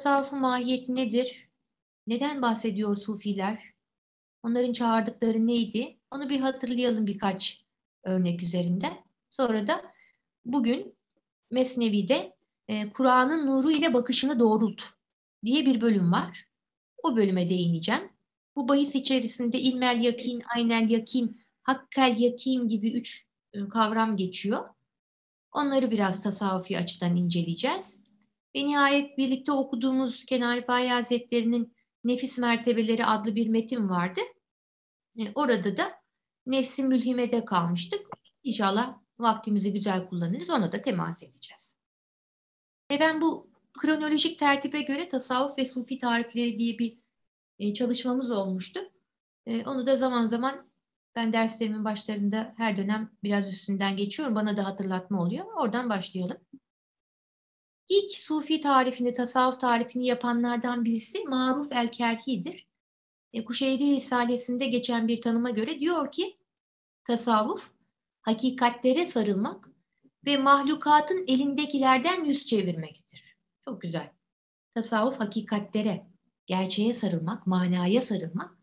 Tasavvufun mahiyeti nedir? Neden bahsediyor sufiler? Onların çağırdıkları neydi? Onu bir hatırlayalım birkaç örnek üzerinde. Sonra da bugün Mesnevi'de e, Kur'an'ın nuru ile bakışını doğrult diye bir bölüm var. O bölüme değineceğim. Bu bahis içerisinde ilmel yakin, aynel yakin, hakkel yakin gibi üç e, kavram geçiyor. Onları biraz tasavvufi açıdan inceleyeceğiz. Ve nihayet birlikte okuduğumuz Kenan Rifai Hazretleri'nin Nefis Mertebeleri adlı bir metin vardı. E, orada da nefsin mülhimede kalmıştık. İnşallah vaktimizi güzel kullanırız. Ona da temas edeceğiz. Ve ben bu kronolojik tertibe göre tasavvuf ve sufi tarifleri diye bir e, çalışmamız olmuştu. E, onu da zaman zaman ben derslerimin başlarında her dönem biraz üstünden geçiyorum. Bana da hatırlatma oluyor. Oradan başlayalım. İlk sufi tarifini, tasavvuf tarifini yapanlardan birisi Maruf el-Kerhi'dir. E, Kuşeyri Risalesi'nde geçen bir tanıma göre diyor ki tasavvuf hakikatlere sarılmak ve mahlukatın elindekilerden yüz çevirmektir. Çok güzel. Tasavvuf hakikatlere, gerçeğe sarılmak, manaya sarılmak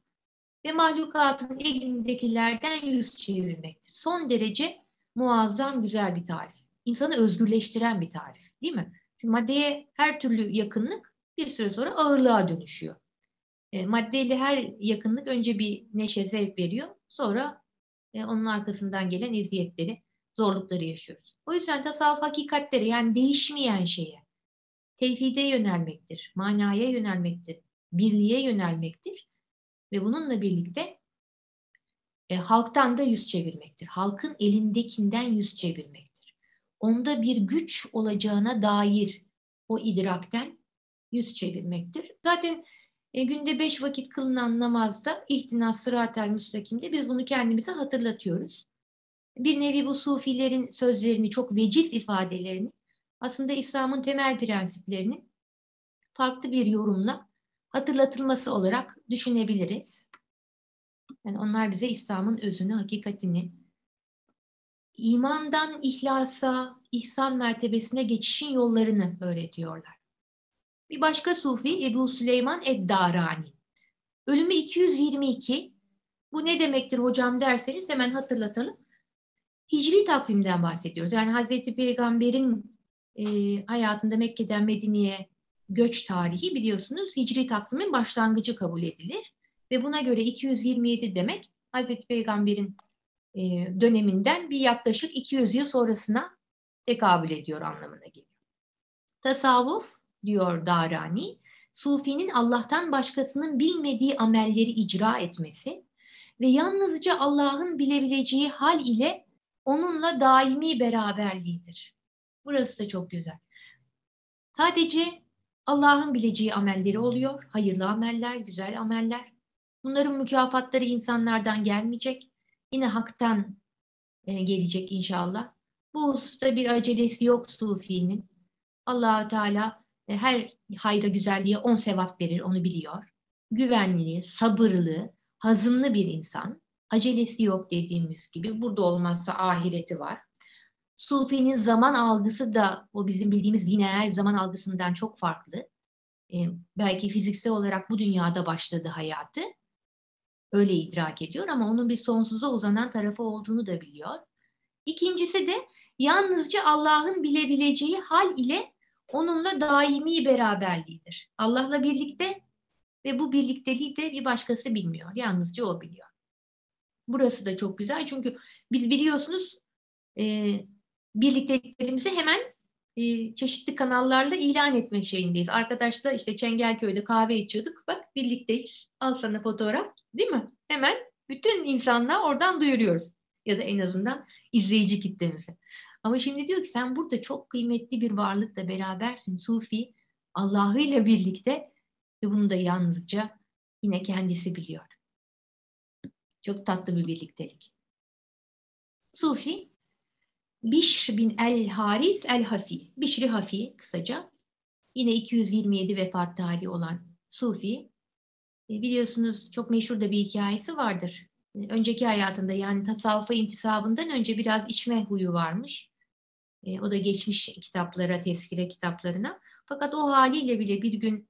ve mahlukatın elindekilerden yüz çevirmektir. Son derece muazzam güzel bir tarif. İnsanı özgürleştiren bir tarif değil mi? Çünkü maddeye her türlü yakınlık bir süre sonra ağırlığa dönüşüyor. E, maddeyle her yakınlık önce bir neşe, zevk veriyor. Sonra e, onun arkasından gelen eziyetleri, zorlukları yaşıyoruz. O yüzden tasavvuf hakikatleri yani değişmeyen şeye, tevhide yönelmektir, manaya yönelmektir, birliğe yönelmektir ve bununla birlikte e, halktan da yüz çevirmektir. Halkın elindekinden yüz çevirmektir. Onda bir güç olacağına dair o idrakten yüz çevirmektir. Zaten e, günde beş vakit kılınan namazda ihtinas sıratel müstakimde biz bunu kendimize hatırlatıyoruz. Bir nevi bu sufilerin sözlerini, çok veciz ifadelerini aslında İslam'ın temel prensiplerini farklı bir yorumla hatırlatılması olarak düşünebiliriz. Yani onlar bize İslam'ın özünü, hakikatini, imandan ihlasa, ihsan mertebesine geçişin yollarını öğretiyorlar. Bir başka sufi Ebu Süleyman Eddarani. Ölümü 222. Bu ne demektir hocam derseniz hemen hatırlatalım. Hicri takvimden bahsediyoruz. Yani Hazreti Peygamber'in e, hayatında Mekke'den Medine'ye göç tarihi biliyorsunuz Hicri takvimin başlangıcı kabul edilir. Ve buna göre 227 demek Hazreti Peygamber'in e, döneminden bir yaklaşık 200 yıl sonrasına tekabül ediyor anlamına geliyor. Tasavvuf diyor Darani, Sufi'nin Allah'tan başkasının bilmediği amelleri icra etmesi ve yalnızca Allah'ın bilebileceği hal ile onunla daimi beraberliğidir. Burası da çok güzel. Sadece Allah'ın bileceği amelleri oluyor. Hayırlı ameller, güzel ameller. Bunların mükafatları insanlardan gelmeyecek. Yine haktan e, gelecek inşallah. Bu hususta bir acelesi yok Sufi'nin. Allahü Teala e, her hayra güzelliğe on sevap verir onu biliyor. Güvenli, sabırlı, hazımlı bir insan. Acelesi yok dediğimiz gibi. Burada olmazsa ahireti var. Sufi'nin zaman algısı da o bizim bildiğimiz lineer zaman algısından çok farklı. Ee, belki fiziksel olarak bu dünyada başladı hayatı. Öyle idrak ediyor ama onun bir sonsuza uzanan tarafı olduğunu da biliyor. İkincisi de yalnızca Allah'ın bilebileceği hal ile onunla daimi beraberliğidir. Allah'la birlikte ve bu birlikteliği de bir başkası bilmiyor. Yalnızca o biliyor. Burası da çok güzel çünkü biz biliyorsunuz e, birlikteliklerimizi hemen e, çeşitli kanallarla ilan etmek şeyindeyiz. Arkadaşlar işte Çengelköy'de kahve içiyorduk. Bak birlikteyiz. Al sana fotoğraf. Değil mi? Hemen bütün insanlar oradan duyuruyoruz. Ya da en azından izleyici kitlemizi. Ama şimdi diyor ki sen burada çok kıymetli bir varlıkla berabersin. Sufi Allah'ı ile birlikte ve bunu da yalnızca yine kendisi biliyor. Çok tatlı bir birliktelik. Sufi Bişr bin el Haris el Hafi. Bişri Hafi kısaca. Yine 227 vefat tarihi olan Sufi. E, biliyorsunuz çok meşhur da bir hikayesi vardır. E, önceki hayatında yani tasavvufa intisabından önce biraz içme huyu varmış. E, o da geçmiş kitaplara, tezkire kitaplarına. Fakat o haliyle bile bir gün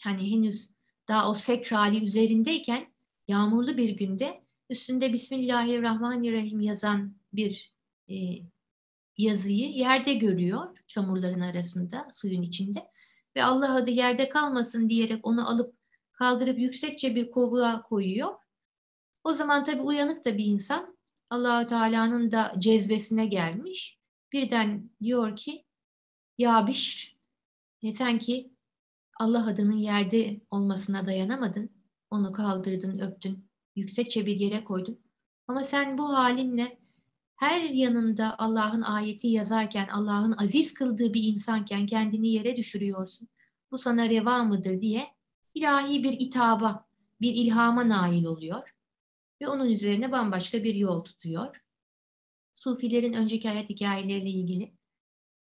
hani henüz daha o sekr hali üzerindeyken yağmurlu bir günde üstünde Bismillahirrahmanirrahim yazan bir e, yazıyı yerde görüyor çamurların arasında suyun içinde ve Allah adı yerde kalmasın diyerek onu alıp kaldırıp yüksekçe bir kovuğa koyuyor. O zaman tabii uyanık da bir insan allah Teala'nın da cezbesine gelmiş. Birden diyor ki ya Bişr e sen ki Allah adının yerde olmasına dayanamadın. Onu kaldırdın, öptün, yüksekçe bir yere koydun. Ama sen bu halinle her yanında Allah'ın ayeti yazarken, Allah'ın aziz kıldığı bir insanken kendini yere düşürüyorsun. Bu sana reva mıdır diye ilahi bir itaba, bir ilhama nail oluyor. Ve onun üzerine bambaşka bir yol tutuyor. Sufilerin önceki hayat hikayeleriyle ilgili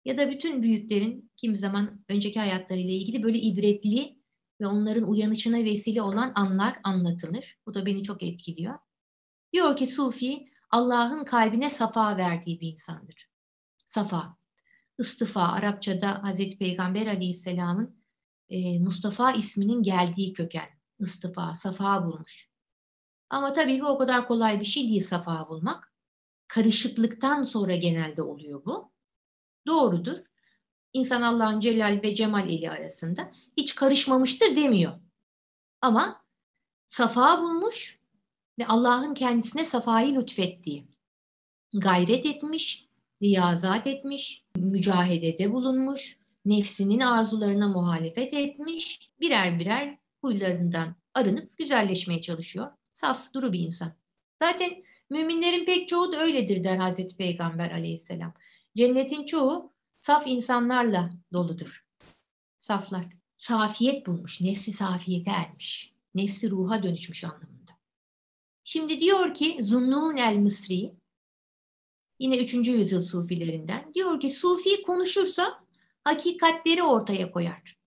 ya da bütün büyüklerin kim zaman önceki hayatlarıyla ilgili böyle ibretli ve onların uyanışına vesile olan anlar anlatılır. Bu da beni çok etkiliyor. Diyor ki Sufi Allah'ın kalbine safa verdiği bir insandır. Safa, istifa Arapçada Hazreti Peygamber Aleyhisselam'ın e, Mustafa isminin geldiği köken. istifa, safa bulmuş. Ama tabii ki o kadar kolay bir şey değil safa bulmak. Karışıklıktan sonra genelde oluyor bu. Doğrudur. İnsan Allah'ın celal ve cemal eli arasında hiç karışmamıştır demiyor. Ama safa bulmuş ve Allah'ın kendisine safayı lütfettiği, gayret etmiş, riyazat etmiş, mücahedede bulunmuş, nefsinin arzularına muhalefet etmiş, birer birer huylarından arınıp güzelleşmeye çalışıyor. Saf, duru bir insan. Zaten müminlerin pek çoğu da öyledir der Hazreti Peygamber aleyhisselam. Cennetin çoğu saf insanlarla doludur. Saflar. Safiyet bulmuş, nefsi safiyete ermiş. Nefsi ruha dönüşmüş anlamında. Şimdi diyor ki Zunnun el Mısri, yine 3. yüzyıl sufilerinden, diyor ki sufi konuşursa hakikatleri ortaya koyar.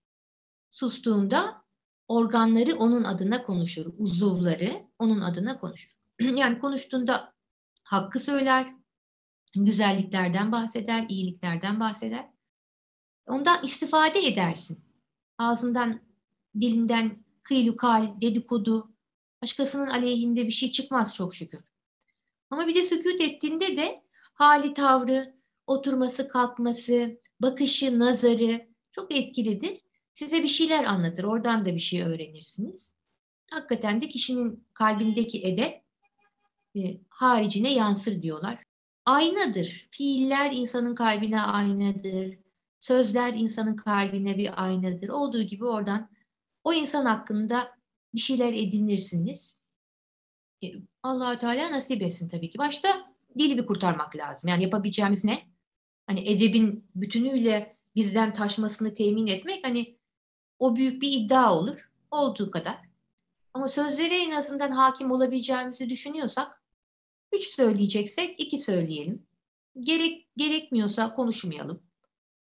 Sustuğunda organları onun adına konuşur, uzuvları onun adına konuşur. yani konuştuğunda hakkı söyler, güzelliklerden bahseder, iyiliklerden bahseder. Ondan istifade edersin. Ağzından, dilinden kıylukal, dedikodu, başkasının aleyhinde bir şey çıkmaz çok şükür. Ama bir de sükut ettiğinde de hali tavrı, oturması, kalkması, bakışı, nazarı çok etkilidir. Size bir şeyler anlatır. Oradan da bir şey öğrenirsiniz. Hakikaten de kişinin kalbindeki edep e, haricine yansır diyorlar aynadır. Fiiller insanın kalbine aynadır. Sözler insanın kalbine bir aynadır. Olduğu gibi oradan o insan hakkında bir şeyler edinirsiniz. E, allah Teala nasip etsin tabii ki. Başta dili bir kurtarmak lazım. Yani yapabileceğimiz ne? Hani edebin bütünüyle bizden taşmasını temin etmek hani o büyük bir iddia olur. Olduğu kadar. Ama sözlere en azından hakim olabileceğimizi düşünüyorsak Üç söyleyeceksek iki söyleyelim. Gerek, gerekmiyorsa konuşmayalım.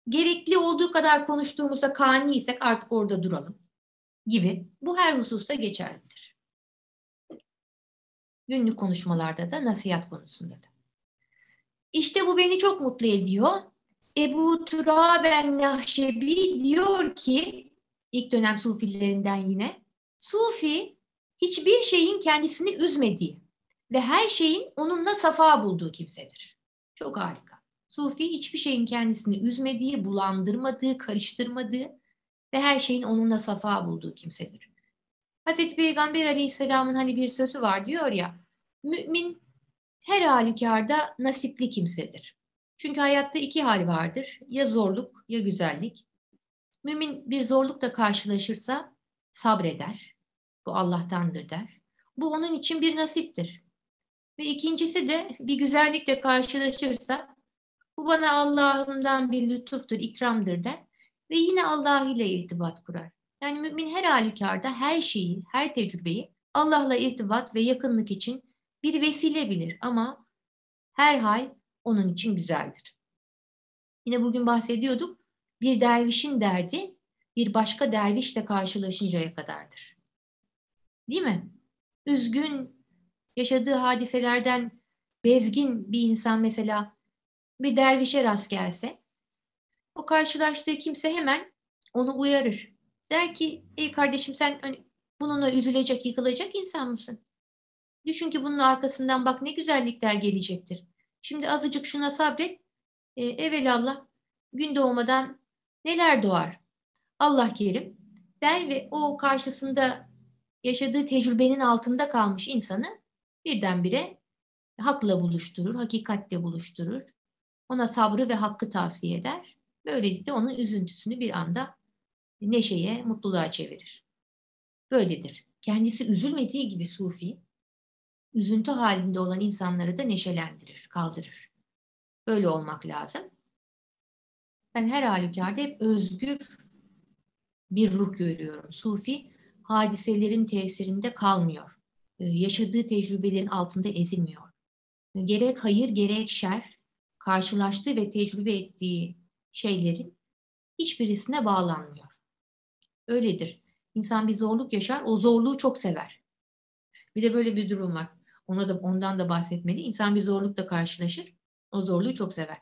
Gerekli olduğu kadar konuştuğumuzda kaniysek artık orada duralım gibi. Bu her hususta geçerlidir. Günlük konuşmalarda da nasihat konusunda da. İşte bu beni çok mutlu ediyor. Ebu Turaben Nahşebi diyor ki ilk dönem sufilerinden yine Sufi hiçbir şeyin kendisini üzmediği, ve her şeyin onunla safa bulduğu kimsedir. Çok harika. Sufi hiçbir şeyin kendisini üzmediği, bulandırmadığı, karıştırmadığı ve her şeyin onunla safa bulduğu kimsedir. Hazreti Peygamber Aleyhisselam'ın hani bir sözü var diyor ya, mümin her halükarda nasipli kimsedir. Çünkü hayatta iki hal vardır. Ya zorluk ya güzellik. Mümin bir zorlukla karşılaşırsa sabreder. Bu Allah'tandır der. Bu onun için bir nasiptir. Ve ikincisi de bir güzellikle karşılaşırsa bu bana Allah'ımdan bir lütuftur, ikramdır der. Ve yine Allah ile irtibat kurar. Yani mümin her halükarda her şeyi, her tecrübeyi Allah'la irtibat ve yakınlık için bir vesile bilir. Ama her hal onun için güzeldir. Yine bugün bahsediyorduk. Bir dervişin derdi bir başka dervişle karşılaşıncaya kadardır. Değil mi? Üzgün, yaşadığı hadiselerden bezgin bir insan mesela bir dervişe rast gelse o karşılaştığı kimse hemen onu uyarır. Der ki ey kardeşim sen hani bununla üzülecek, yıkılacak insan mısın? Düşün ki bunun arkasından bak ne güzellikler gelecektir. Şimdi azıcık şuna sabret. E, evelallah gün doğmadan neler doğar? Allah kerim der ve o karşısında yaşadığı tecrübenin altında kalmış insanı birdenbire hakla buluşturur, hakikatle buluşturur. Ona sabrı ve hakkı tavsiye eder. Böylelikle onun üzüntüsünü bir anda neşeye, mutluluğa çevirir. Böyledir. Kendisi üzülmediği gibi Sufi, üzüntü halinde olan insanları da neşelendirir, kaldırır. Böyle olmak lazım. Ben her halükarda hep özgür bir ruh görüyorum. Sufi hadiselerin tesirinde kalmıyor. Ee, yaşadığı tecrübelerin altında ezilmiyor. Gerek hayır gerek şer karşılaştığı ve tecrübe ettiği şeylerin hiçbirisine bağlanmıyor. Öyledir. İnsan bir zorluk yaşar, o zorluğu çok sever. Bir de böyle bir durum var. Ona da ondan da bahsetmeli. İnsan bir zorlukla karşılaşır, o zorluğu çok sever.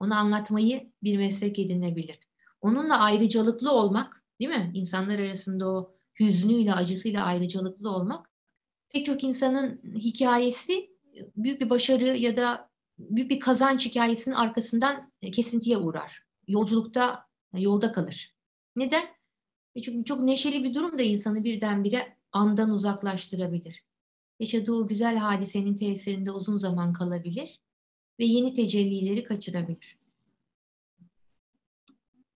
Onu anlatmayı bir meslek edinebilir. Onunla ayrıcalıklı olmak, değil mi? İnsanlar arasında o hüznüyle, acısıyla ayrıcalıklı olmak pek çok insanın hikayesi büyük bir başarı ya da büyük bir kazanç hikayesinin arkasından kesintiye uğrar. Yolculukta, yolda kalır. Neden? E çünkü çok neşeli bir durum da insanı birdenbire andan uzaklaştırabilir. Yaşadığı o güzel hadisenin tesirinde uzun zaman kalabilir ve yeni tecellileri kaçırabilir.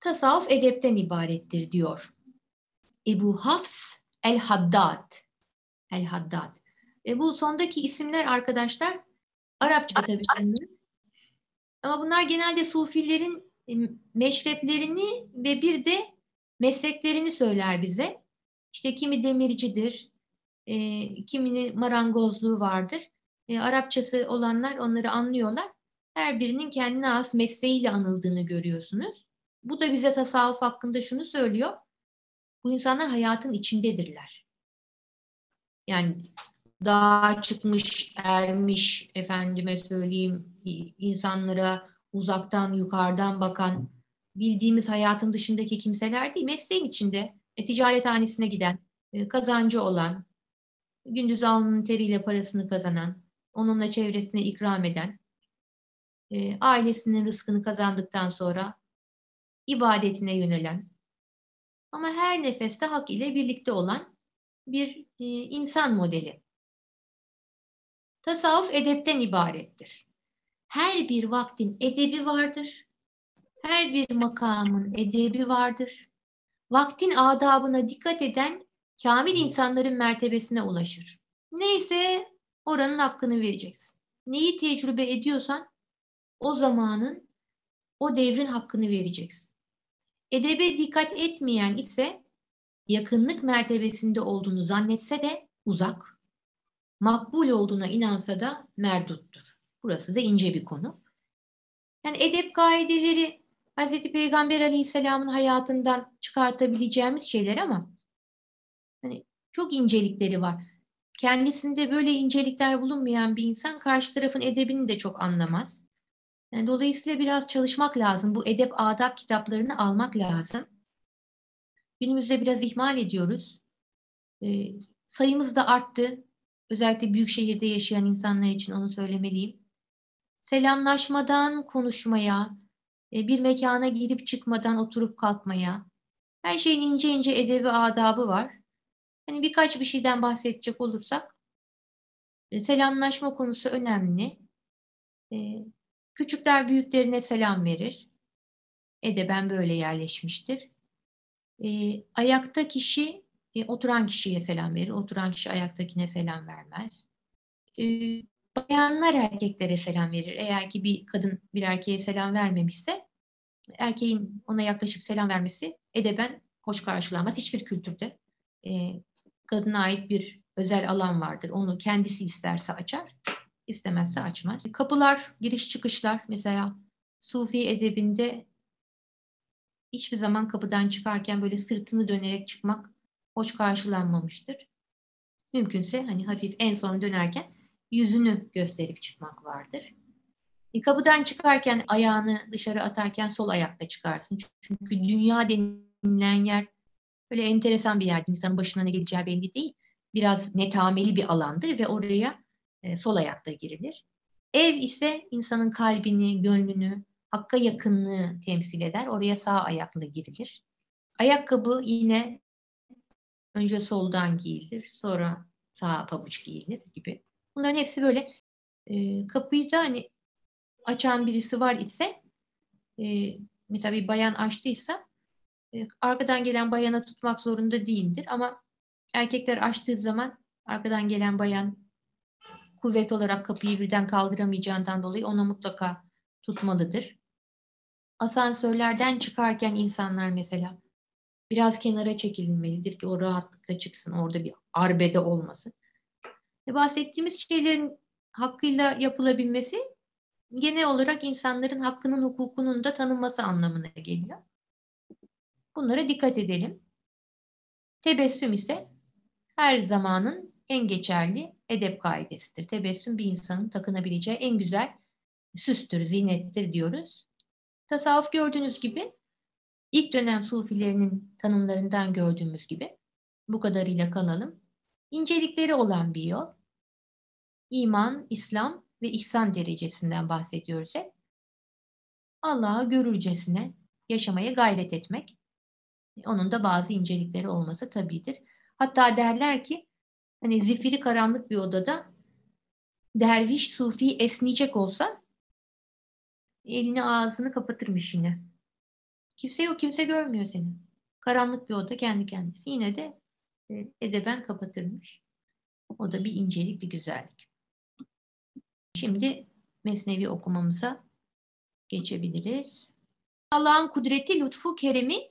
Tasavvuf edepten ibarettir diyor. Ebu Hafs el-Haddad. El-Haddad. E, bu sondaki isimler arkadaşlar Arapça tabii. Ama bunlar genelde Sufilerin e, meşreplerini ve bir de mesleklerini söyler bize. İşte kimi demircidir, e, kiminin marangozluğu vardır. E, Arapçası olanlar onları anlıyorlar. Her birinin kendine has mesleğiyle anıldığını görüyorsunuz. Bu da bize tasavvuf hakkında şunu söylüyor. Bu insanlar hayatın içindedirler. Yani daha çıkmış, ermiş, efendime söyleyeyim, insanlara uzaktan, yukarıdan bakan, bildiğimiz hayatın dışındaki kimseler değil, mesleğin içinde, e, ticarethanesine giden, e, kazancı olan, gündüz alnının teriyle parasını kazanan, onunla çevresine ikram eden, e, ailesinin rızkını kazandıktan sonra ibadetine yönelen, ama her nefeste hak ile birlikte olan bir e, insan modeli. Tasavvuf edepten ibarettir. Her bir vaktin edebi vardır. Her bir makamın edebi vardır. Vaktin adabına dikkat eden kamil insanların mertebesine ulaşır. Neyse oranın hakkını vereceksin. Neyi tecrübe ediyorsan o zamanın, o devrin hakkını vereceksin. Edebe dikkat etmeyen ise yakınlık mertebesinde olduğunu zannetse de uzak, makbul olduğuna inansa da merduttur. Burası da ince bir konu. Yani edep kaideleri Hz. Peygamber Aleyhisselam'ın hayatından çıkartabileceğimiz şeyler ama hani çok incelikleri var. Kendisinde böyle incelikler bulunmayan bir insan karşı tarafın edebini de çok anlamaz. Yani dolayısıyla biraz çalışmak lazım. Bu edep adab kitaplarını almak lazım. Günümüzde biraz ihmal ediyoruz. E, sayımız da arttı. Özellikle büyük şehirde yaşayan insanlar için onu söylemeliyim. Selamlaşmadan konuşmaya, e, bir mekana girip çıkmadan oturup kalkmaya, her şeyin ince ince edebi adabı var. Hani birkaç bir şeyden bahsedecek olursak, e, selamlaşma konusu önemli. E, küçükler büyüklerine selam verir. Edeben böyle yerleşmiştir. Ayakta kişi oturan kişiye selam verir. Oturan kişi ayaktakine selam vermez. Bayanlar erkeklere selam verir. Eğer ki bir kadın bir erkeğe selam vermemişse erkeğin ona yaklaşıp selam vermesi edeben hoş karşılanmaz. Hiçbir kültürde e, kadına ait bir özel alan vardır. Onu kendisi isterse açar, istemezse açmaz. Kapılar, giriş çıkışlar mesela Sufi edebinde hiçbir zaman kapıdan çıkarken böyle sırtını dönerek çıkmak hoş karşılanmamıştır. Mümkünse hani hafif en son dönerken yüzünü gösterip çıkmak vardır. E, kapıdan çıkarken ayağını dışarı atarken sol ayakta çıkarsın. Çünkü dünya denilen yer böyle enteresan bir yer. İnsanın başına ne geleceği belli değil. Biraz netameli bir alandır ve oraya e, sol ayakta girilir. Ev ise insanın kalbini, gönlünü, hakka yakınlığı temsil eder. Oraya sağ ayakla girilir. Ayakkabı yine önce soldan giyilir, sonra sağ pabuç giyilir gibi. Bunların hepsi böyle e, kapıyı da hani açan birisi var ise e, mesela bir bayan açtıysa arkadan gelen bayana tutmak zorunda değildir ama erkekler açtığı zaman arkadan gelen bayan kuvvet olarak kapıyı birden kaldıramayacağından dolayı ona mutlaka tutmalıdır. Asansörlerden çıkarken insanlar mesela biraz kenara çekilmelidir ki o rahatlıkla çıksın. Orada bir arbede olmasın. E bahsettiğimiz şeylerin hakkıyla yapılabilmesi genel olarak insanların hakkının hukukunun da tanınması anlamına geliyor. Bunlara dikkat edelim. Tebessüm ise her zamanın en geçerli edep kaidesidir. Tebessüm bir insanın takınabileceği en güzel süstür, zinettir diyoruz. Tasavvuf gördüğünüz gibi ilk dönem sufilerinin tanımlarından gördüğümüz gibi bu kadarıyla kalalım. İncelikleri olan bir yol. İman, İslam ve ihsan derecesinden bahsediyoruz hep. Allah'ı görürcesine yaşamaya gayret etmek. Onun da bazı incelikleri olması tabidir. Hatta derler ki hani zifiri karanlık bir odada derviş sufi esneyecek olsa elini ağzını kapatırmış yine. Kimse yok, kimse görmüyor seni. Karanlık bir oda kendi kendisi. Yine de e, edeben kapatırmış. O da bir incelik, bir güzellik. Şimdi Mesnevi okumamıza geçebiliriz. Allah'ın kudreti, lütfu, keremi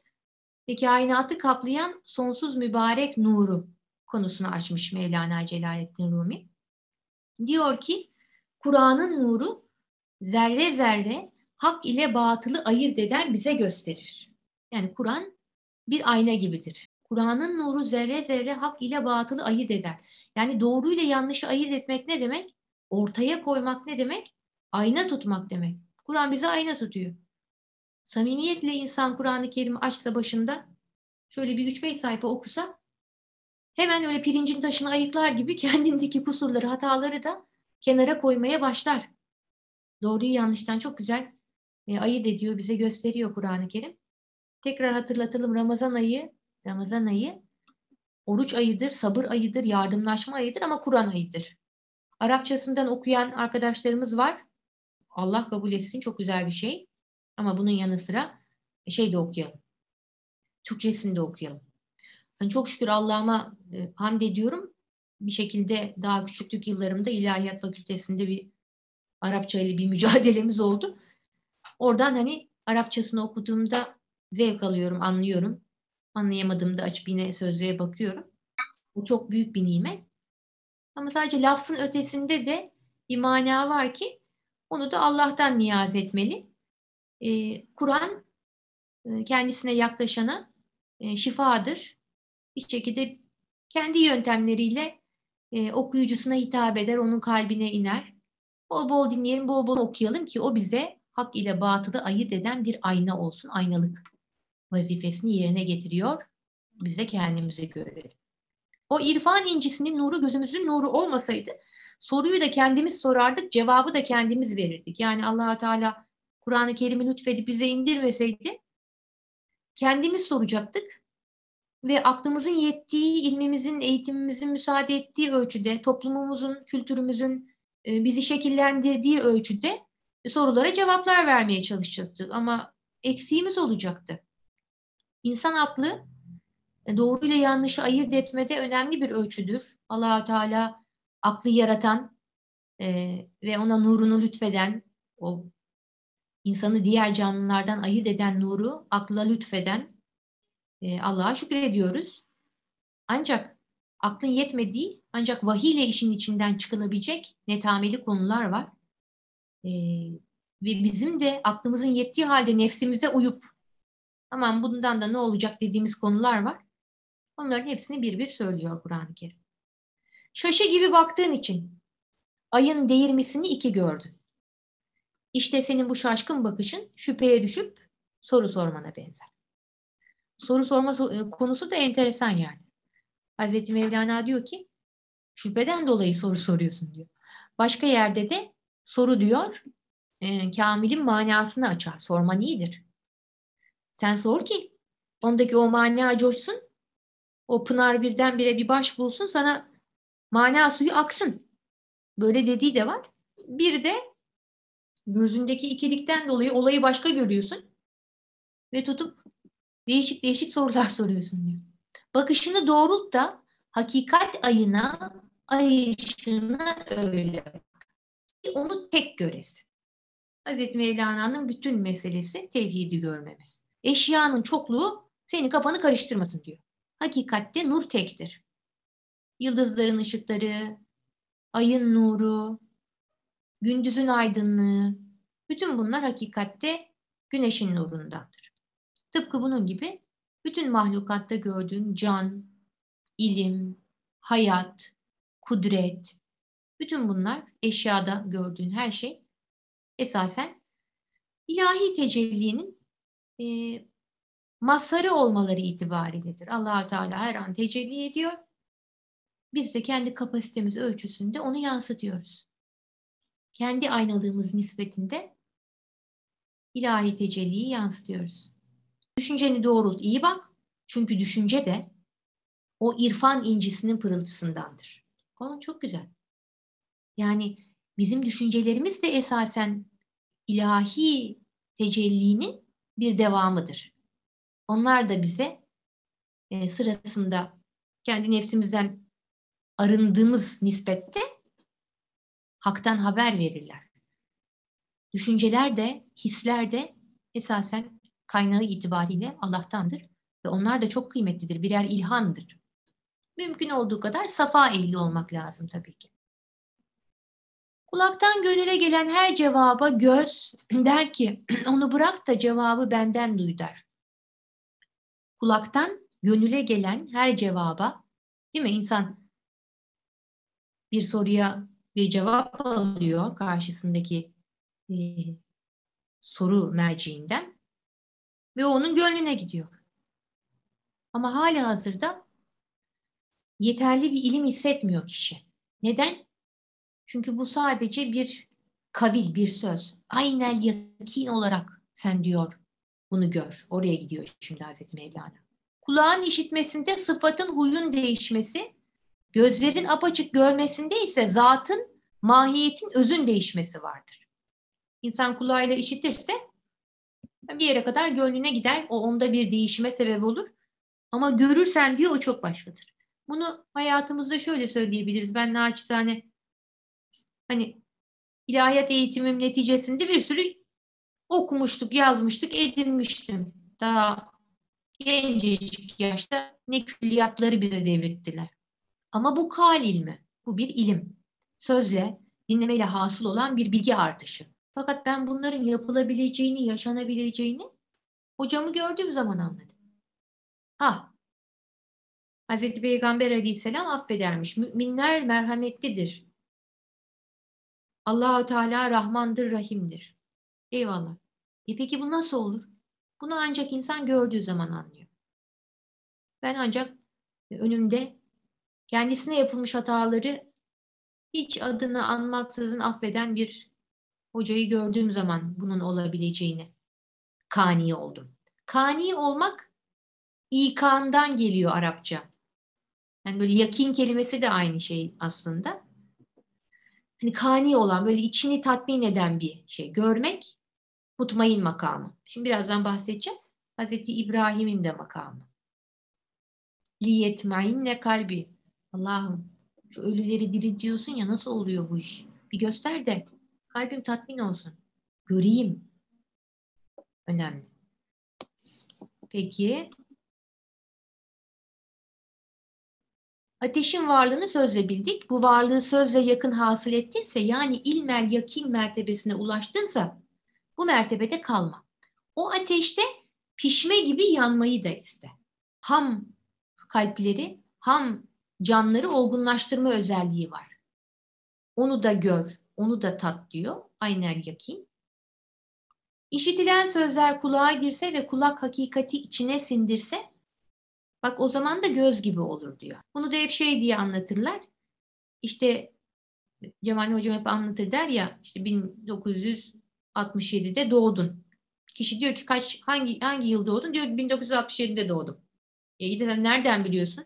ve kainatı kaplayan sonsuz mübarek nuru konusunu açmış Mevlana Celaleddin Rumi. Diyor ki Kur'an'ın nuru zerre zerre hak ile batılı ayırt eden bize gösterir. Yani Kur'an bir ayna gibidir. Kur'an'ın nuru zerre zerre hak ile batılı ayırt eder. Yani doğru ile yanlışı ayırt etmek ne demek? Ortaya koymak ne demek? Ayna tutmak demek. Kur'an bize ayna tutuyor. Samimiyetle insan Kur'an-ı Kerim'i açsa başında şöyle bir 3-5 sayfa okusa hemen öyle pirincin taşını ayıklar gibi kendindeki kusurları, hataları da kenara koymaya başlar. Doğruyu yanlıştan çok güzel e, ayırt ediyor, bize gösteriyor Kur'an-ı Kerim. Tekrar hatırlatalım Ramazan ayı, Ramazan ayı oruç ayıdır, sabır ayıdır, yardımlaşma ayıdır ama Kur'an ayıdır. Arapçasından okuyan arkadaşlarımız var. Allah kabul etsin çok güzel bir şey. Ama bunun yanı sıra şey de okuyalım. Türkçesini de okuyalım. Yani çok şükür Allah'ıma e, hamd ediyorum. Bir şekilde daha küçüklük yıllarımda İlahiyat Fakültesinde bir Arapça ile bir mücadelemiz oldu. Oradan hani Arapçasını okuduğumda zevk alıyorum, anlıyorum. Anlayamadığımda açıp yine sözlüğe bakıyorum. Bu çok büyük bir nimet. Ama sadece lafzın ötesinde de bir mana var ki onu da Allah'tan niyaz etmeli. Ee, Kur'an e, kendisine yaklaşana e, şifadır. Bir şekilde kendi yöntemleriyle e, okuyucusuna hitap eder, onun kalbine iner. Bol bol dinleyelim, bol bol okuyalım ki o bize hak ile batılı ayırt eden bir ayna olsun. Aynalık vazifesini yerine getiriyor. Biz de kendimizi görelim. O irfan incisinin nuru gözümüzün nuru olmasaydı soruyu da kendimiz sorardık, cevabı da kendimiz verirdik. Yani allah Teala Kur'an-ı Kerim'i lütfedip bize indirmeseydi kendimiz soracaktık ve aklımızın yettiği, ilmimizin, eğitimimizin müsaade ettiği ölçüde, toplumumuzun, kültürümüzün e, bizi şekillendirdiği ölçüde sorulara cevaplar vermeye çalışacaktık. Ama eksiğimiz olacaktı. İnsan aklı e, doğru ile yanlışı ayırt etmede önemli bir ölçüdür. Allahü Teala aklı yaratan e, ve ona nurunu lütfeden, o insanı diğer canlılardan ayırt eden nuru akla lütfeden e, Allah'a şükrediyoruz. Ancak aklın yetmediği, ancak vahiy işin içinden çıkılabilecek netameli konular var. E, ve bizim de aklımızın yettiği halde nefsimize uyup aman bundan da ne olacak dediğimiz konular var. Onların hepsini bir bir söylüyor Kur'an-ı Kerim. Şaşı gibi baktığın için ayın değirmesini iki gördün. İşte senin bu şaşkın bakışın şüpheye düşüp soru sormana benzer. Soru sorma e, konusu da enteresan yani. Hazreti Mevlana diyor ki şüpheden dolayı soru soruyorsun diyor. Başka yerde de soru diyor e, kamilin manasını açar. Sorman iyidir. Sen sor ki ondaki o mana coşsun. O pınar birdenbire bir baş bulsun sana mana suyu aksın. Böyle dediği de var. Bir de gözündeki ikilikten dolayı olayı başka görüyorsun. Ve tutup değişik değişik sorular soruyorsun diyor. Bakışını doğrult da hakikat ayına, ay ışığına öyle Onu tek göresin. Hazreti Mevlana'nın bütün meselesi tevhidi görmemiz. Eşyanın çokluğu senin kafanı karıştırmasın diyor. Hakikatte nur tektir. Yıldızların ışıkları, ayın nuru, gündüzün aydınlığı, bütün bunlar hakikatte güneşin nurundandır. Tıpkı bunun gibi bütün mahlukatta gördüğün can, ilim, hayat, kudret, bütün bunlar eşyada gördüğün her şey esasen ilahi tecellinin e, mazharı olmaları itibariyledir. Allahu Teala her an tecelli ediyor. Biz de kendi kapasitemiz ölçüsünde onu yansıtıyoruz. Kendi aynalığımız nispetinde ilahi tecelliyi yansıtıyoruz. Düşünceni doğrult, iyi bak. Çünkü düşünce de o irfan incisinin pırıltısındandır. O çok güzel. Yani bizim düşüncelerimiz de esasen ilahi tecellinin bir devamıdır. Onlar da bize e, sırasında kendi nefsimizden arındığımız nispette haktan haber verirler. Düşünceler de, hisler de esasen kaynağı itibariyle Allah'tandır ve onlar da çok kıymetlidir. Birer ilhamdır. Mümkün olduğu kadar safa elli olmak lazım tabii ki. Kulaktan gönüle gelen her cevaba göz der ki onu bırak da cevabı benden duy der. Kulaktan gönüle gelen her cevaba değil mi insan bir soruya bir cevap alıyor karşısındaki e, soru merciinden ve onun gönlüne gidiyor. Ama hala hazırda yeterli bir ilim hissetmiyor kişi. Neden? Çünkü bu sadece bir kavil, bir söz. Aynen yakin olarak sen diyor bunu gör. Oraya gidiyor şimdi Hazreti Mevlana. Kulağın işitmesinde sıfatın huyun değişmesi, gözlerin apaçık görmesinde ise zatın, mahiyetin, özün değişmesi vardır. İnsan kulağıyla işitirse bir yere kadar gönlüne gider. O onda bir değişime sebep olur. Ama görürsen diyor o çok başkadır. Bunu hayatımızda şöyle söyleyebiliriz. Ben naçizane hani ilahiyat eğitimim neticesinde bir sürü okumuştuk, yazmıştık, edinmiştim. Daha gencecik yaşta ne külliyatları bize devirttiler. Ama bu kal ilmi, bu bir ilim. Sözle, dinlemeyle hasıl olan bir bilgi artışı. Fakat ben bunların yapılabileceğini, yaşanabileceğini hocamı gördüğüm zaman anladım. Ha, Hazreti Peygamber aleyhisselam affedermiş. Müminler merhametlidir. Allahu Teala Rahmandır, Rahim'dir. Eyvallah. E peki bu nasıl olur? Bunu ancak insan gördüğü zaman anlıyor. Ben ancak önümde kendisine yapılmış hataları hiç adını anmaksızın affeden bir hocayı gördüğüm zaman bunun olabileceğini kani oldum. Kani olmak ikandan geliyor Arapça. Yani böyle yakin kelimesi de aynı şey aslında. Hani kani olan, böyle içini tatmin eden bir şey. Görmek mutmain makamı. Şimdi birazdan bahsedeceğiz. Hazreti İbrahim'in de makamı. Liyetmainne kalbi. Allah'ım şu ölüleri diriltiyorsun ya nasıl oluyor bu iş? Bir göster de kalbim tatmin olsun. Göreyim. Önemli. Peki Ateşin varlığını sözle bildik. Bu varlığı sözle yakın hasıl ettinse yani ilmel yakin mertebesine ulaştınsa bu mertebede kalma. O ateşte pişme gibi yanmayı da iste. Ham kalpleri, ham canları olgunlaştırma özelliği var. Onu da gör, onu da tat diyor. Aynel yakin. İşitilen sözler kulağa girse ve kulak hakikati içine sindirse bak o zaman da göz gibi olur diyor. Bunu da hep şey diye anlatırlar. İşte Cemal Hocam hep anlatır der ya işte 1967'de doğdun. Kişi diyor ki kaç hangi hangi yıl doğdun? Diyor 1967'de doğdum. E nereden biliyorsun?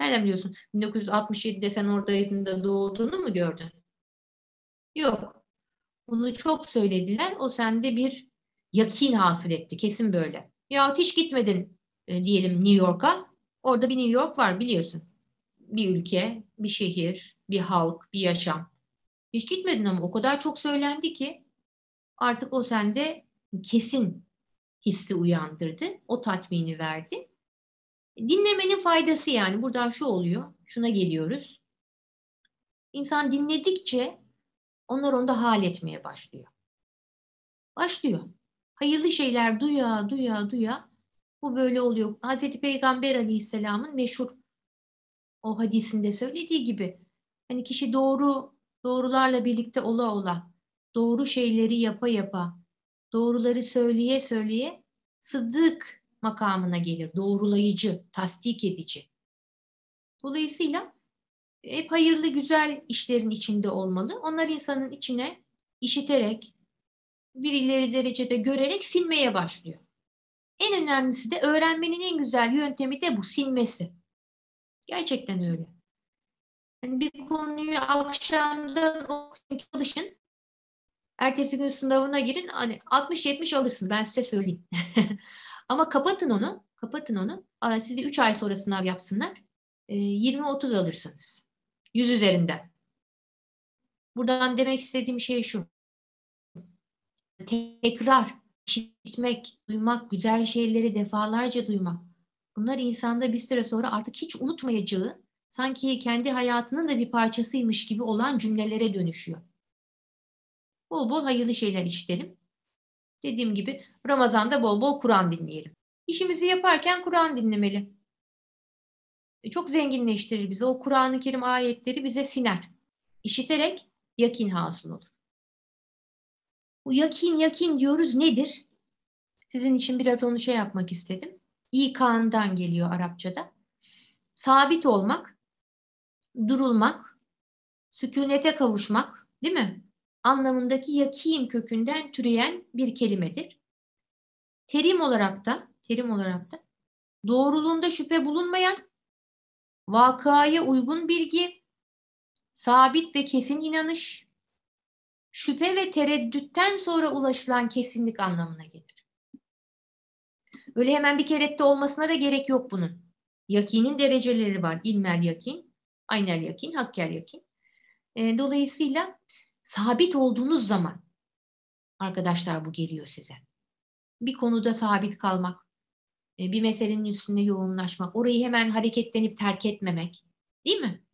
Nereden biliyorsun? 1967'de sen oradaydın da doğduğunu mu gördün? Yok. Bunu çok söylediler. O sende bir yakin hasıl etti. Kesin böyle. Yahut hiç gitmedin e, diyelim New York'a. Orada bir New York var biliyorsun. Bir ülke, bir şehir, bir halk, bir yaşam. Hiç gitmedin ama o kadar çok söylendi ki artık o sende kesin hissi uyandırdı. O tatmini verdi. Dinlemenin faydası yani buradan şu oluyor. Şuna geliyoruz. İnsan dinledikçe onlar onda hal etmeye başlıyor. Başlıyor. Hayırlı şeyler duya duya duya bu böyle oluyor. Hazreti Peygamber Aleyhisselam'ın meşhur o hadisinde söylediği gibi hani kişi doğru doğrularla birlikte ola ola doğru şeyleri yapa yapa doğruları söyleye söyleye sıddık makamına gelir. Doğrulayıcı, tasdik edici. Dolayısıyla hep hayırlı güzel işlerin içinde olmalı. Onlar insanın içine işiterek, bir ileri derecede görerek sinmeye başlıyor. En önemlisi de öğrenmenin en güzel yöntemi de bu sinmesi. Gerçekten öyle. Yani bir konuyu akşamdan okuyun çalışın. Ertesi gün sınavına girin. Hani 60-70 alırsınız ben size söyleyeyim. Ama kapatın onu. Kapatın onu. Sizi 3 ay sonra sınav yapsınlar. 20-30 alırsınız. 100 üzerinden. Buradan demek istediğim şey şu. Tekrar işitmek, duymak, güzel şeyleri defalarca duymak. Bunlar insanda bir süre sonra artık hiç unutmayacağı, sanki kendi hayatının da bir parçasıymış gibi olan cümlelere dönüşüyor. Bol bol hayırlı şeyler işitelim. Dediğim gibi Ramazan'da bol bol Kur'an dinleyelim. İşimizi yaparken Kur'an dinlemeli. E, çok zenginleştirir bizi. O Kur'an-ı Kerim ayetleri bize siner. İşiterek yakin hasıl olur. Bu yakin yakin diyoruz nedir? Sizin için biraz onu şey yapmak istedim. İkan'dan geliyor Arapçada. Sabit olmak, durulmak, sükunete kavuşmak değil mi? Anlamındaki yakin kökünden türeyen bir kelimedir. Terim olarak da, terim olarak da doğruluğunda şüphe bulunmayan vakaya uygun bilgi, sabit ve kesin inanış, şüphe ve tereddütten sonra ulaşılan kesinlik anlamına gelir. Öyle hemen bir kerette olmasına da gerek yok bunun. Yakinin dereceleri var. İlmel yakin, aynel yakin, hakkel yakin. E, dolayısıyla sabit olduğunuz zaman arkadaşlar bu geliyor size. Bir konuda sabit kalmak, e, bir meselenin üstünde yoğunlaşmak, orayı hemen hareketlenip terk etmemek. Değil mi?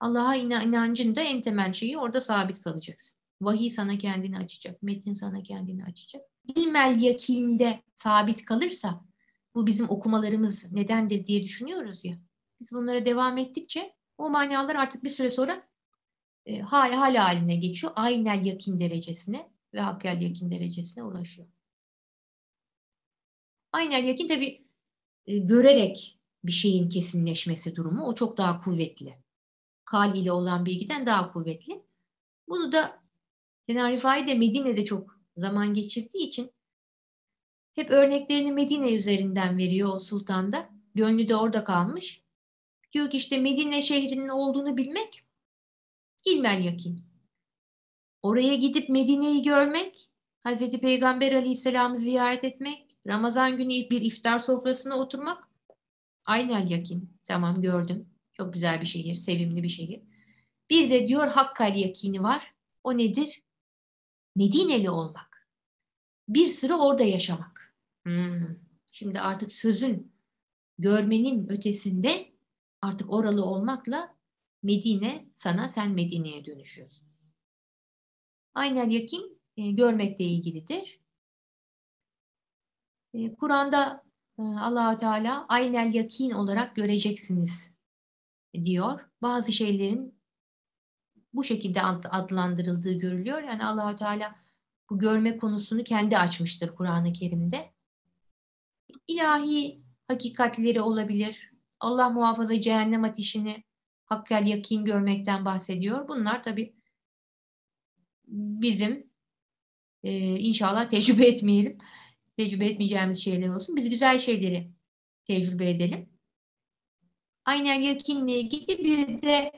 Allah'a inancın da en temel şeyi orada sabit kalacaksın. Vahiy sana kendini açacak, metin sana kendini açacak. İlmel yakinde sabit kalırsa bu bizim okumalarımız nedendir diye düşünüyoruz ya. Biz bunlara devam ettikçe o manalar artık bir süre sonra e, hal, hal haline geçiyor. Aynel yakin derecesine ve hakkel yakin derecesine ulaşıyor. Aynen yakin tabi e, görerek bir şeyin kesinleşmesi durumu o çok daha kuvvetli. Kal ile olan bilgiden daha kuvvetli. Bunu da Kenan de Medine'de çok zaman geçirdiği için hep örneklerini Medine üzerinden veriyor o sultanda. Gönlü de orada kalmış. Diyor ki işte Medine şehrinin olduğunu bilmek ilmel yakin. Oraya gidip Medine'yi görmek, Hazreti Peygamber Aleyhisselam'ı ziyaret etmek, Ramazan günü bir iftar sofrasına oturmak aynel yakin. Tamam gördüm. Çok güzel bir şehir, sevimli bir şehir. Bir de diyor hakkal yakini var. O nedir? Medineli olmak. Bir süre orada yaşamak. Hmm. Şimdi artık sözün, görmenin ötesinde artık oralı olmakla Medine sana, sen Medine'ye dönüşüyorsun. Aynel yakin e, görmekle ilgilidir. Ee, Kur'an'da e, Allahü Teala aynel yakin olarak göreceksiniz diyor. Bazı şeylerin bu şekilde adlandırıldığı görülüyor. Yani Allahü Teala bu görme konusunu kendi açmıştır Kur'an-ı Kerim'de. İlahi hakikatleri olabilir. Allah muhafaza cehennem ateşini hakkel yakin görmekten bahsediyor. Bunlar tabi bizim e, inşallah tecrübe etmeyelim. Tecrübe etmeyeceğimiz şeyler olsun. Biz güzel şeyleri tecrübe edelim. Aynen yakinle ilgili bir de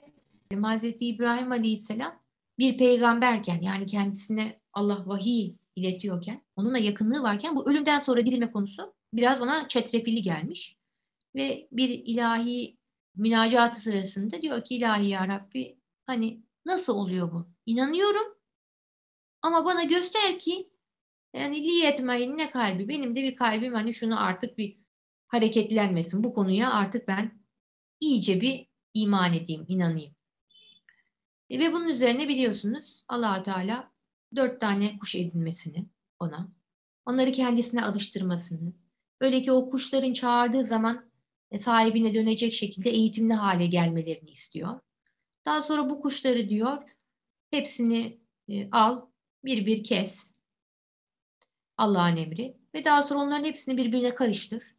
Hazreti İbrahim Aleyhisselam bir peygamberken yani kendisine Allah vahiy iletiyorken onunla yakınlığı varken bu ölümden sonra dirilme konusu biraz ona çetrefilli gelmiş. Ve bir ilahi münacatı sırasında diyor ki ilahi ya Rabbi hani nasıl oluyor bu? İnanıyorum ama bana göster ki yani liyetmeyin ne kalbi benim de bir kalbim hani şunu artık bir hareketlenmesin bu konuya artık ben iyice bir iman edeyim, inanayım. E, ve bunun üzerine biliyorsunuz allah Teala dört tane kuş edinmesini ona, onları kendisine alıştırmasını, böyle ki o kuşların çağırdığı zaman sahibine dönecek şekilde eğitimli hale gelmelerini istiyor. Daha sonra bu kuşları diyor, hepsini e, al, bir bir kes. Allah'ın emri. Ve daha sonra onların hepsini birbirine karıştır.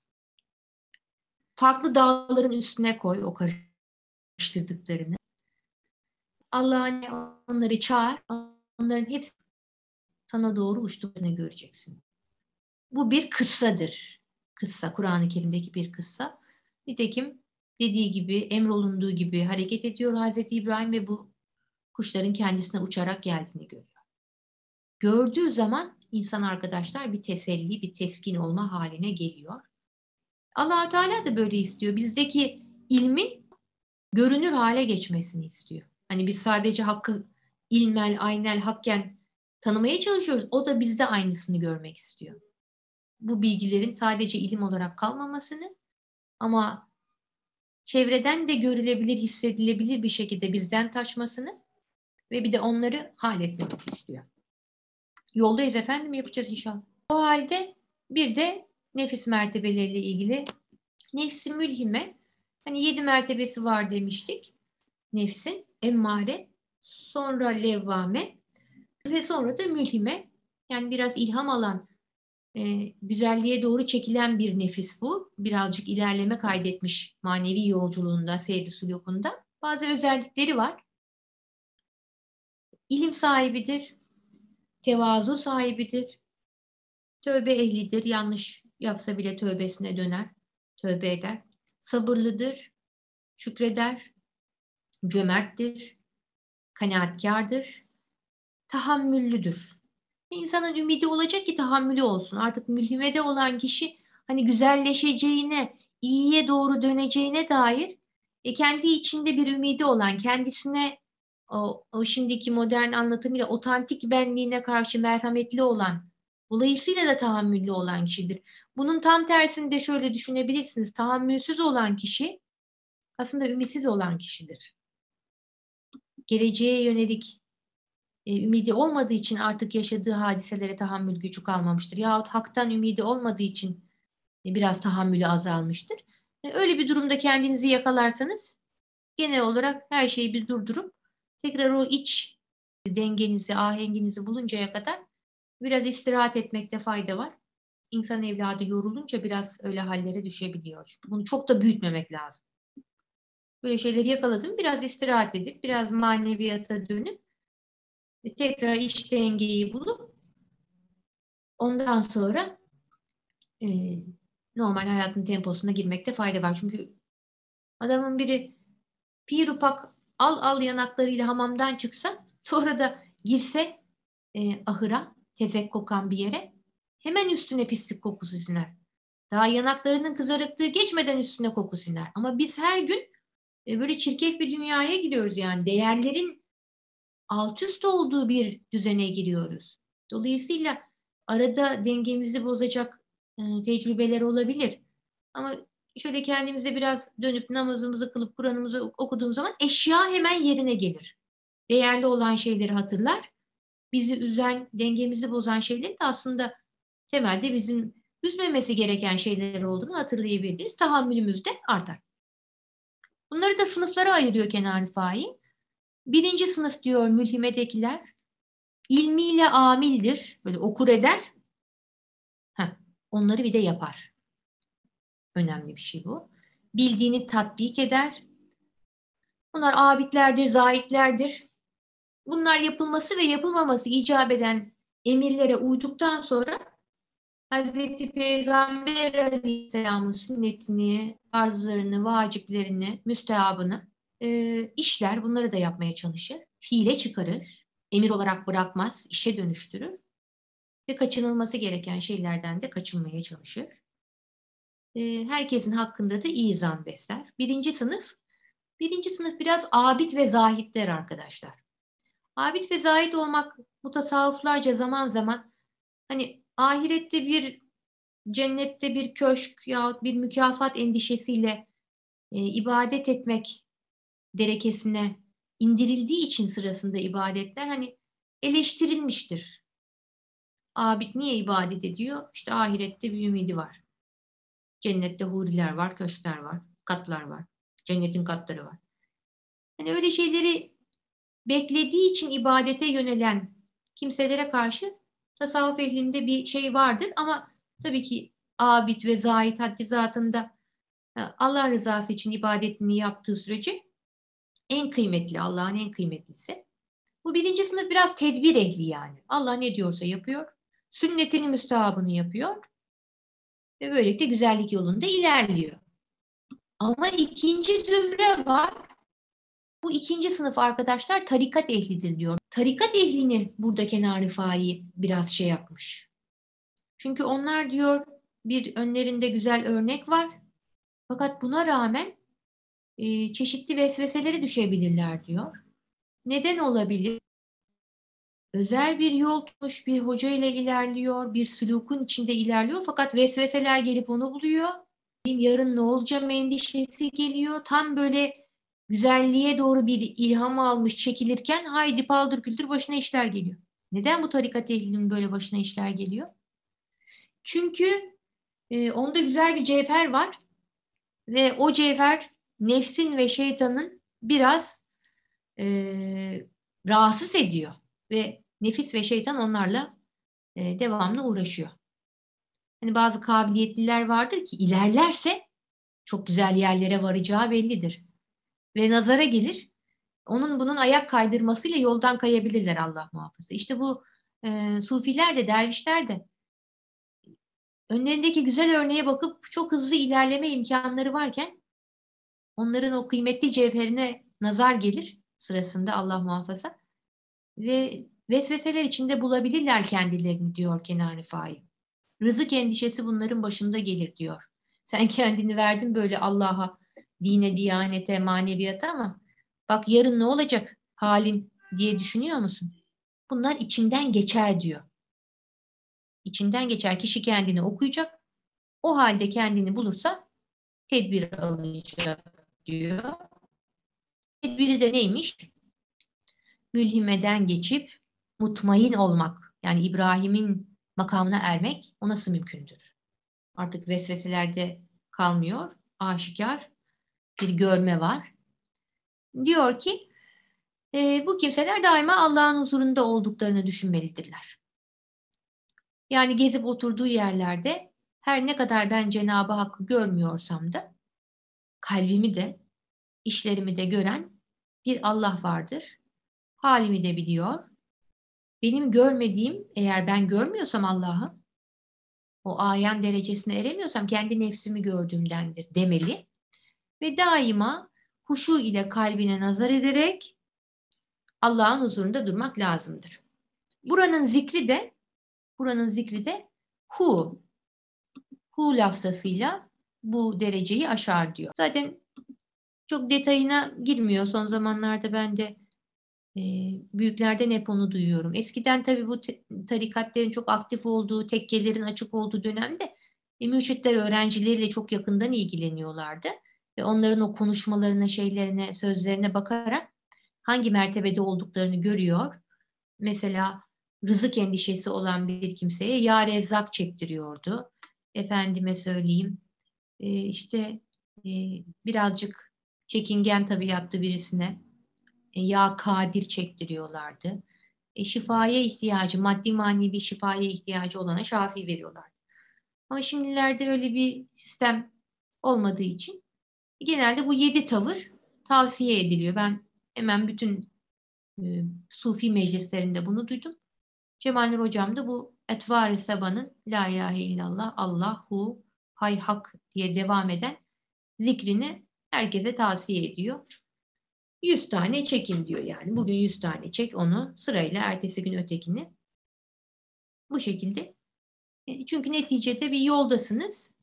Farklı dağların üstüne koy o karıştırdıklarını. Allah'ın onları çağır. Onların hepsi sana doğru uçtuklarını göreceksin. Bu bir kıssadır. Kıssa, Kur'an-ı Kerim'deki bir kıssa. Nitekim dediği gibi, emrolunduğu gibi hareket ediyor Hazreti İbrahim ve bu kuşların kendisine uçarak geldiğini görüyor. Gördüğü zaman insan arkadaşlar bir teselli, bir teskin olma haline geliyor. allah Teala da böyle istiyor. Bizdeki ilmin görünür hale geçmesini istiyor. Hani biz sadece hakkı ilmel, aynel, hakken tanımaya çalışıyoruz. O da bizde aynısını görmek istiyor. Bu bilgilerin sadece ilim olarak kalmamasını ama çevreden de görülebilir, hissedilebilir bir şekilde bizden taşmasını ve bir de onları halletmek istiyor. Yoldayız efendim yapacağız inşallah. O halde bir de nefis mertebeleriyle ilgili nefsi mülhime hani yedi mertebesi var demiştik. Nefsin emmare, sonra levvame ve sonra da mülhime yani biraz ilham alan e, güzelliğe doğru çekilen bir nefis bu. Birazcık ilerleme kaydetmiş manevi yolculuğunda, seyri sulukunda. Bazı özellikleri var. İlim sahibidir, tevazu sahibidir, tövbe ehlidir, yanlış yapsa bile tövbesine döner, tövbe eder. Sabırlıdır, şükreder, cömerttir, kanaatkardır, tahammüllüdür. İnsanın ümidi olacak ki tahammülü olsun. Artık mülhimede olan kişi hani güzelleşeceğine, iyiye doğru döneceğine dair e, kendi içinde bir ümidi olan, kendisine o, o şimdiki modern anlatımıyla otantik benliğine karşı merhametli olan, dolayısıyla da tahammüllü olan kişidir. Bunun tam tersini de şöyle düşünebilirsiniz. Tahammülsüz olan kişi aslında ümitsiz olan kişidir. Geleceğe yönelik e, ümidi olmadığı için artık yaşadığı hadiselere tahammül gücü kalmamıştır. Yahut haktan ümidi olmadığı için e, biraz tahammülü azalmıştır. E, öyle bir durumda kendinizi yakalarsanız genel olarak her şeyi bir durdurup tekrar o iç dengenizi, ahenginizi buluncaya kadar biraz istirahat etmekte fayda var. İnsan evladı yorulunca biraz öyle hallere düşebiliyor. Bunu çok da büyütmemek lazım. Böyle şeyleri yakaladım. Biraz istirahat edip, biraz maneviyata dönüp ve tekrar iç dengeyi bulup ondan sonra e, normal hayatın temposuna girmekte fayda var. Çünkü adamın biri pir upak al al yanaklarıyla hamamdan çıksa sonra da girse e, ahıra tezek kokan bir yere hemen üstüne pislik kokusu siner. Daha yanaklarının kızarıklığı geçmeden üstüne koku siner. Ama biz her gün e, böyle çirkef bir dünyaya giriyoruz yani. Değerlerin alt üst olduğu bir düzene giriyoruz. Dolayısıyla arada dengemizi bozacak e, tecrübeler olabilir. Ama şöyle kendimize biraz dönüp namazımızı kılıp Kur'an'ımızı okuduğumuz zaman eşya hemen yerine gelir. Değerli olan şeyleri hatırlar. Bizi üzen, dengemizi bozan şeyleri de aslında temelde bizim üzmemesi gereken şeyler olduğunu hatırlayabiliriz. Tahammülümüz de artar. Bunları da sınıflara ayırıyor Kenan Rifai. Birinci sınıf diyor mülhimedekiler. ilmiyle amildir. Böyle okur eder. Heh, onları bir de yapar. Önemli bir şey bu. Bildiğini tatbik eder. Bunlar abidlerdir, zahitlerdir. Bunlar yapılması ve yapılmaması icap eden emirlere uyduktan sonra Hazreti Peygamber Aleyhisselam'ın sünnetini, farzlarını, vaciplerini, müstehabını e, işler. Bunları da yapmaya çalışır. Fiile çıkarır. Emir olarak bırakmaz, işe dönüştürür. Ve kaçınılması gereken şeylerden de kaçınmaya çalışır. E, herkesin hakkında da iyi zan besler. Birinci sınıf, birinci sınıf biraz abid ve zahitler arkadaşlar. Abid ve zahit olmak mutasavvıflarca zaman zaman hani ahirette bir cennette bir köşk yahut bir mükafat endişesiyle e, ibadet etmek derekesine indirildiği için sırasında ibadetler hani eleştirilmiştir. Abid niye ibadet ediyor? İşte ahirette bir ümidi var. Cennette huriler var, köşkler var, katlar var. Cennetin katları var. Hani öyle şeyleri beklediği için ibadete yönelen kimselere karşı tasavvuf ehlinde bir şey vardır ama tabii ki abid ve zahit haddi zatında e, Allah rızası için ibadetini yaptığı sürece en kıymetli, Allah'ın en kıymetlisi. Bu birinci sınıf biraz tedbir ehli yani. Allah ne diyorsa yapıyor. Sünnetini müstahabını yapıyor. Ve böylelikle güzellik yolunda ilerliyor. Ama ikinci zümre var. Bu ikinci sınıf arkadaşlar tarikat ehlidir diyor. Tarikat ehlini burada Kenar Rifai biraz şey yapmış. Çünkü onlar diyor bir önlerinde güzel örnek var. Fakat buna rağmen e, çeşitli vesveselere düşebilirler diyor. Neden olabilir? Özel bir yol tutmuş bir hoca ile ilerliyor, bir sülukun içinde ilerliyor fakat vesveseler gelip onu buluyor. Yarın ne olacağım endişesi geliyor. Tam böyle güzelliğe doğru bir ilham almış çekilirken haydi paldır küldür başına işler geliyor. Neden bu tarikat ehlinin böyle başına işler geliyor? Çünkü e, onda güzel bir cevher var ve o cevher nefsin ve şeytanın biraz e, rahatsız ediyor ve nefis ve şeytan onlarla e, devamlı uğraşıyor. Hani bazı kabiliyetliler vardır ki ilerlerse çok güzel yerlere varacağı bellidir. Ve nazara gelir. Onun bunun ayak kaydırmasıyla yoldan kayabilirler Allah muhafaza. İşte bu e, sufiler de dervişler de önlerindeki güzel örneğe bakıp çok hızlı ilerleme imkanları varken onların o kıymetli cevherine nazar gelir sırasında Allah muhafaza ve vesveseler içinde bulabilirler kendilerini diyor Kenan Rifai. Rızık endişesi bunların başında gelir diyor. Sen kendini verdin böyle Allah'a, dine, diyanete, maneviyata ama bak yarın ne olacak halin diye düşünüyor musun? Bunlar içinden geçer diyor. İçinden geçer kişi kendini okuyacak. O halde kendini bulursa tedbir alacak diyor. Tedbiri de neymiş? Mülhimeden geçip mutmain olmak. Yani İbrahim'in makamına ermek o nasıl mümkündür? Artık vesveselerde kalmıyor. Aşikar bir görme var. Diyor ki e, bu kimseler daima Allah'ın huzurunda olduklarını düşünmelidirler. Yani gezip oturduğu yerlerde her ne kadar ben Cenab-ı Hakk'ı görmüyorsam da kalbimi de işlerimi de gören bir Allah vardır. Halimi de biliyor. Benim görmediğim eğer ben görmüyorsam Allah'ı o ayan derecesine eremiyorsam kendi nefsimi gördüğümdendir demeli. Ve daima huşu ile kalbine nazar ederek Allah'ın huzurunda durmak lazımdır. Buranın zikri de buranın zikri de hu. Hu lafzasıyla bu dereceyi aşar diyor. Zaten çok detayına girmiyor. Son zamanlarda ben de e, büyüklerden hep onu duyuyorum. Eskiden tabii bu tarikatlerin çok aktif olduğu, tekkelerin açık olduğu dönemde e, mürşitler öğrencileriyle çok yakından ilgileniyorlardı. Ve onların o konuşmalarına, şeylerine, sözlerine bakarak hangi mertebede olduklarını görüyor. Mesela rızık endişesi olan bir kimseye ya rezzak çektiriyordu. Efendime söyleyeyim e, işte e, birazcık çekingen tabii yaptı birisine e, ya kadir çektiriyorlardı. e, şifaya ihtiyacı, maddi manevi şifaya ihtiyacı olana şafi veriyorlar. Ama şimdilerde öyle bir sistem olmadığı için genelde bu yedi tavır tavsiye ediliyor. Ben hemen bütün e, Sufi meclislerinde bunu duydum. Cemal Nur Hocam da bu Etvar-ı Sabah'ın La ilahe illallah, Allahu, hay hak diye devam eden zikrini herkese tavsiye ediyor. 100 tane çekin diyor yani. Bugün 100 tane çek onu sırayla ertesi gün ötekini. Bu şekilde. E, çünkü neticede bir yoldasınız.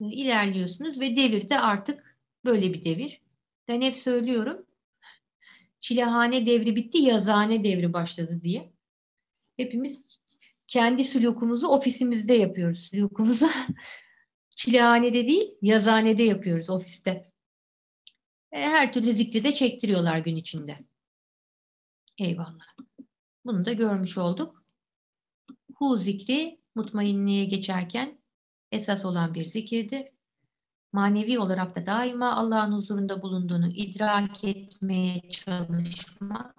E, ilerliyorsunuz ve devirde artık böyle bir devir. Ben hep söylüyorum. Çilehane devri bitti, yazane devri başladı diye. Hepimiz kendi sülukumuzu ofisimizde yapıyoruz. Sülukumuzu çilehanede değil, yazanede yapıyoruz ofiste. E, her türlü zikri de çektiriyorlar gün içinde. Eyvallah. Bunu da görmüş olduk. Hu zikri mutmainliğe geçerken esas olan bir zikirdir. Manevi olarak da daima Allah'ın huzurunda bulunduğunu idrak etmeye çalışma,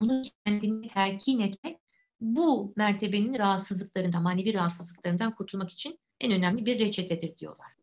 bunu kendini telkin etmek bu mertebenin rahatsızlıklarından, manevi rahatsızlıklarından kurtulmak için en önemli bir reçetedir diyorlar.